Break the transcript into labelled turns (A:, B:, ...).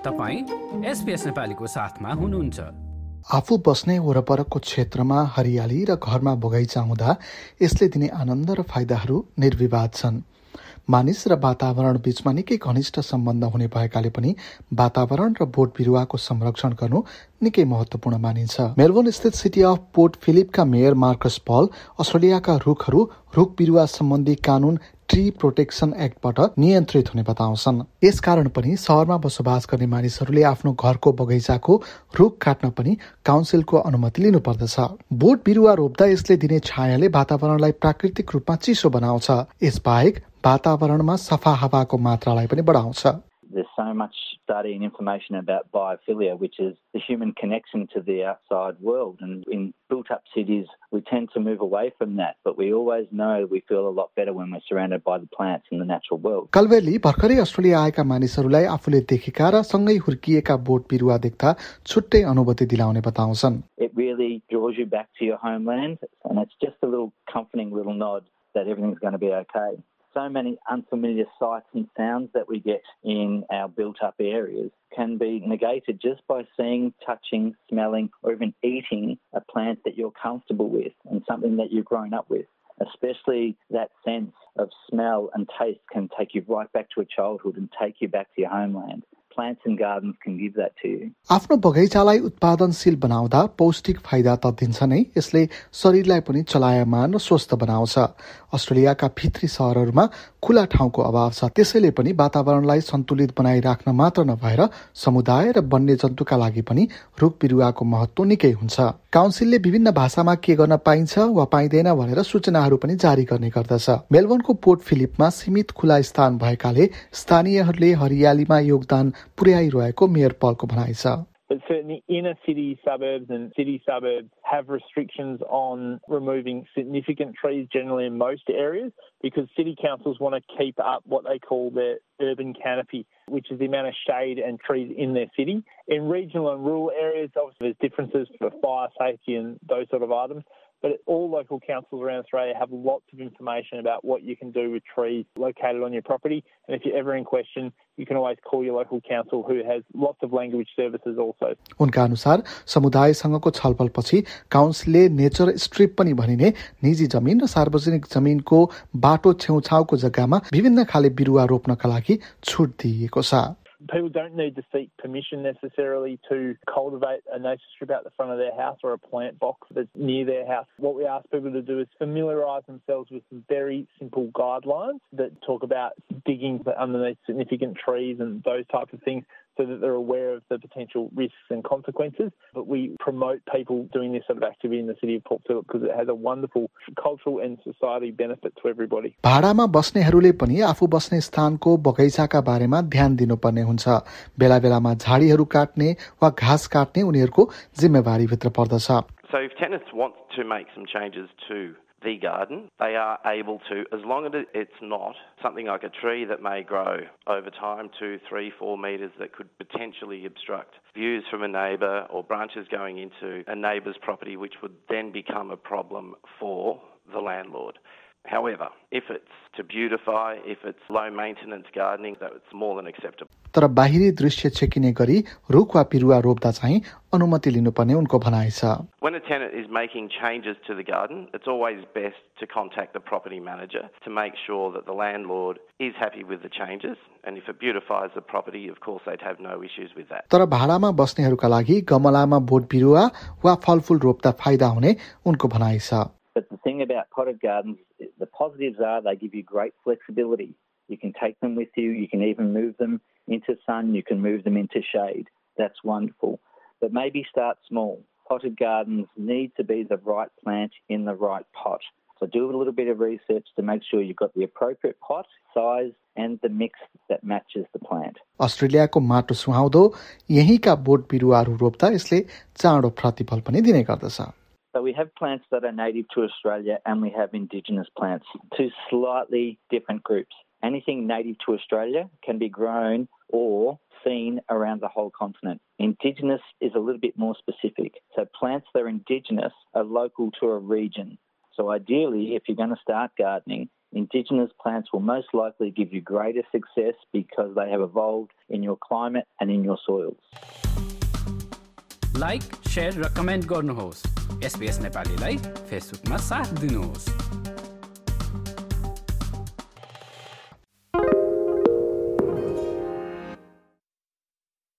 A: तपाईँ एसपिएस नेपालीको साथमा हुनुहुन्छ।
B: आफू बस्ने वरपरको क्षेत्रमा हरियाली र घरमा बगैँचा हुँदा यसले दिने आनन्द र फाइदाहरू निर्विवाद छन्। मानिस र वातावरण बीचमा निकै घनिष्ठ सम्बन्ध हुने भएकाले पनि वातावरण र बोट बिरुवाको संरक्षण गर्नु निकै महत्वपूर्ण मानिन्छ। मेलबोर्न स्थित सिटी अफ पोर्ट फिलिपका मेयर मार्कस पल अस्ट्रेलियाका रुखहरू रुख बिरुवा सम्बन्धी कानून ट्री प्रोटेक्सन एक्टबाट नियन्त्रित हुने बताउँछन्। यसकारण पनि सहरमा बसोबास गर्ने मानिसहरूले आफ्नो घरको बगैँचाको रुख काट्न पनि काउन्सिलको अनुमति लिनुपर्दछ। बोट बिरुवा रोप्दा यसले दिने छायाले वातावरणलाई प्राकृतिक रूपमा चिसो बनाउँछ। यसबाहेक वातावरणमा सफा हावाको मात्रालाई पनि बढाउँछ।
C: There's so much study and information about biophilia, which is the human connection to the outside world. And in built up cities, we tend to move away from that. But we always know we feel a lot better when we're surrounded by the plants in the natural world.
B: कलवेली भर्खरै Australia आएका मानिसहरूलाई आफूले देखेका र सँगै हुर्किएका boat बिरुवा देख्दा छुट्टै अनुभूति दिलाउने बताउँछन्
C: It really draws you back to your homeland, and it's just a little comforting little nod that everything's going to be okay. So many unfamiliar sights and sounds that we get in our built up areas can be negated just by seeing, touching, smelling, or even eating a plant that you're comfortable with and something that you've grown up with. Especially that sense of smell and taste can take you right back to a childhood and take you back to your homeland. Plants and gardens can give that to you.
B: आफ्नो बगैँचालाई उत्पादनशील बनाउँदा पौष्टिक फाइदा त दिन्छ नै यसले शरीरलाई पनि चलायमान र स्वस्थ बनाउँछ अस्ट्रेलियाका भित्री सहरहरूमा खुला ठाउँको अभाव छ। त्यसैले पनि वातावरणलाई सन्तुलित बनाइराख्न मात्र नभएर समुदाय र वन्य जन्तुका लागि पनि रुख बिरुवाको महत्व निकै हुन्छ। काउन्सिलले विभिन्न भाषामा के गर्न पाइन्छ वा पाइँदैन भनेर सूचनाहरू पनि जारी गर्ने गर्दछ। मेलबोर्नको पोर्ट फिलिपमा सीमित खुला स्थान भएकाले स्थानीयहरूले हरियालीमा योगदान पुर्याइरहेको मेयर पलको भनाइ छ।
D: But certainly inner city suburbs and city suburbs have restrictions on removing significant trees generally in most areas because city councils want to keep up what they call their urban canopy, which is the amount of shade and trees in their city. In regional and rural areas, obviously there's differences for fire safety and those sort of items. But all local councils around Australia have lots of information about what you can do with trees located on your property. And if you're ever in question, you can always call your local council who has lots of language services also.
B: उनका अनुसार समुदायसँगको छलफलपछि काउन्सिलले nature strip पनि भनिने निजी जमिन र सार्वजनिक जमिनको बाटो छेउछाउको जग्गामा विभिन्न खाले बिरुवा रोप्नका लागि छुट दिइएको छ
D: People don't need to seek permission necessarily to cultivate a nature strip out the front of their house or a plant box that's near their house. What we ask people to do is familiarise themselves with some very simple guidelines that talk about digging underneath significant trees and those types of things so that they're aware of the potential risks and consequences. But we promote people doing this sort of activity in the city of Port Phillip because it has a wonderful cultural and society benefit to everybody.
B: भाडामा बस्नेहरूले पनि आफू बस्ने स्थानको बगैँचाका बारेमा ध्यान दिनुपर्ने हुन्छ बेला बेलामा झाडीहरू काट्ने वा घाँस काट्ने उनीहरूको जिम्मेवारीभित्र पर्दछ
E: So if tenants want to make some changes to the garden, they are able to, as long as it's not something like a tree that may grow over time, two, three, four metres, that could potentially obstruct views from a neighbour or branches going into a neighbour's property, which would then become a problem for the landlord. However, if it's to beautify, if it's low maintenance gardening, that it's more than acceptable.
B: तर बाहिरी दृश्य छेकिने गरी रुख वा बिरुवा रोप्दा चाहिँ अनुमति लिनुपर्ने उनको भनाइ छ
E: When a tenant is making changes to the garden, it's always best to contact the property manager to make sure that the landlord is happy with the changes. And if it beautifies the property, of course, they'd have no issues with that.
B: तर भाडामा बस्नेहरूका लागि गमलामा boat बिरुवा वा फलफूल रोप्दा फाइदा हुने उनको भनाइ छ
C: But the thing about potted gardens, the positives are they give you great flexibility. You can take them with you, you can even move them into sun, you can move them into shade. That's wonderful. But maybe start small. Potted gardens need to be the right plant in the right pot. So do a little bit of research to make sure you've got the appropriate pot, size, and the mix that matches the plant.
B: अस्ट्रेलियाको माटो सुहाउँदो यहीँका boat बिरुवाहरू रोप्दा यसले चाँडो प्रतिफल पनि दिने गर्दछ
C: So we have plants that are native to Australia and we have indigenous plants, two slightly different groups. Anything native to Australia can be grown or seen around the whole continent. Indigenous is a little bit more specific. So plants that are indigenous are local to a region. So ideally, if you're going to start gardening, indigenous plants will most likely give you greater success because they have evolved in your climate and in your soils.
A: Like share र गर्नुहोस् SBS नेपालीलाई फेसबुकमा साथ दिनुहोस्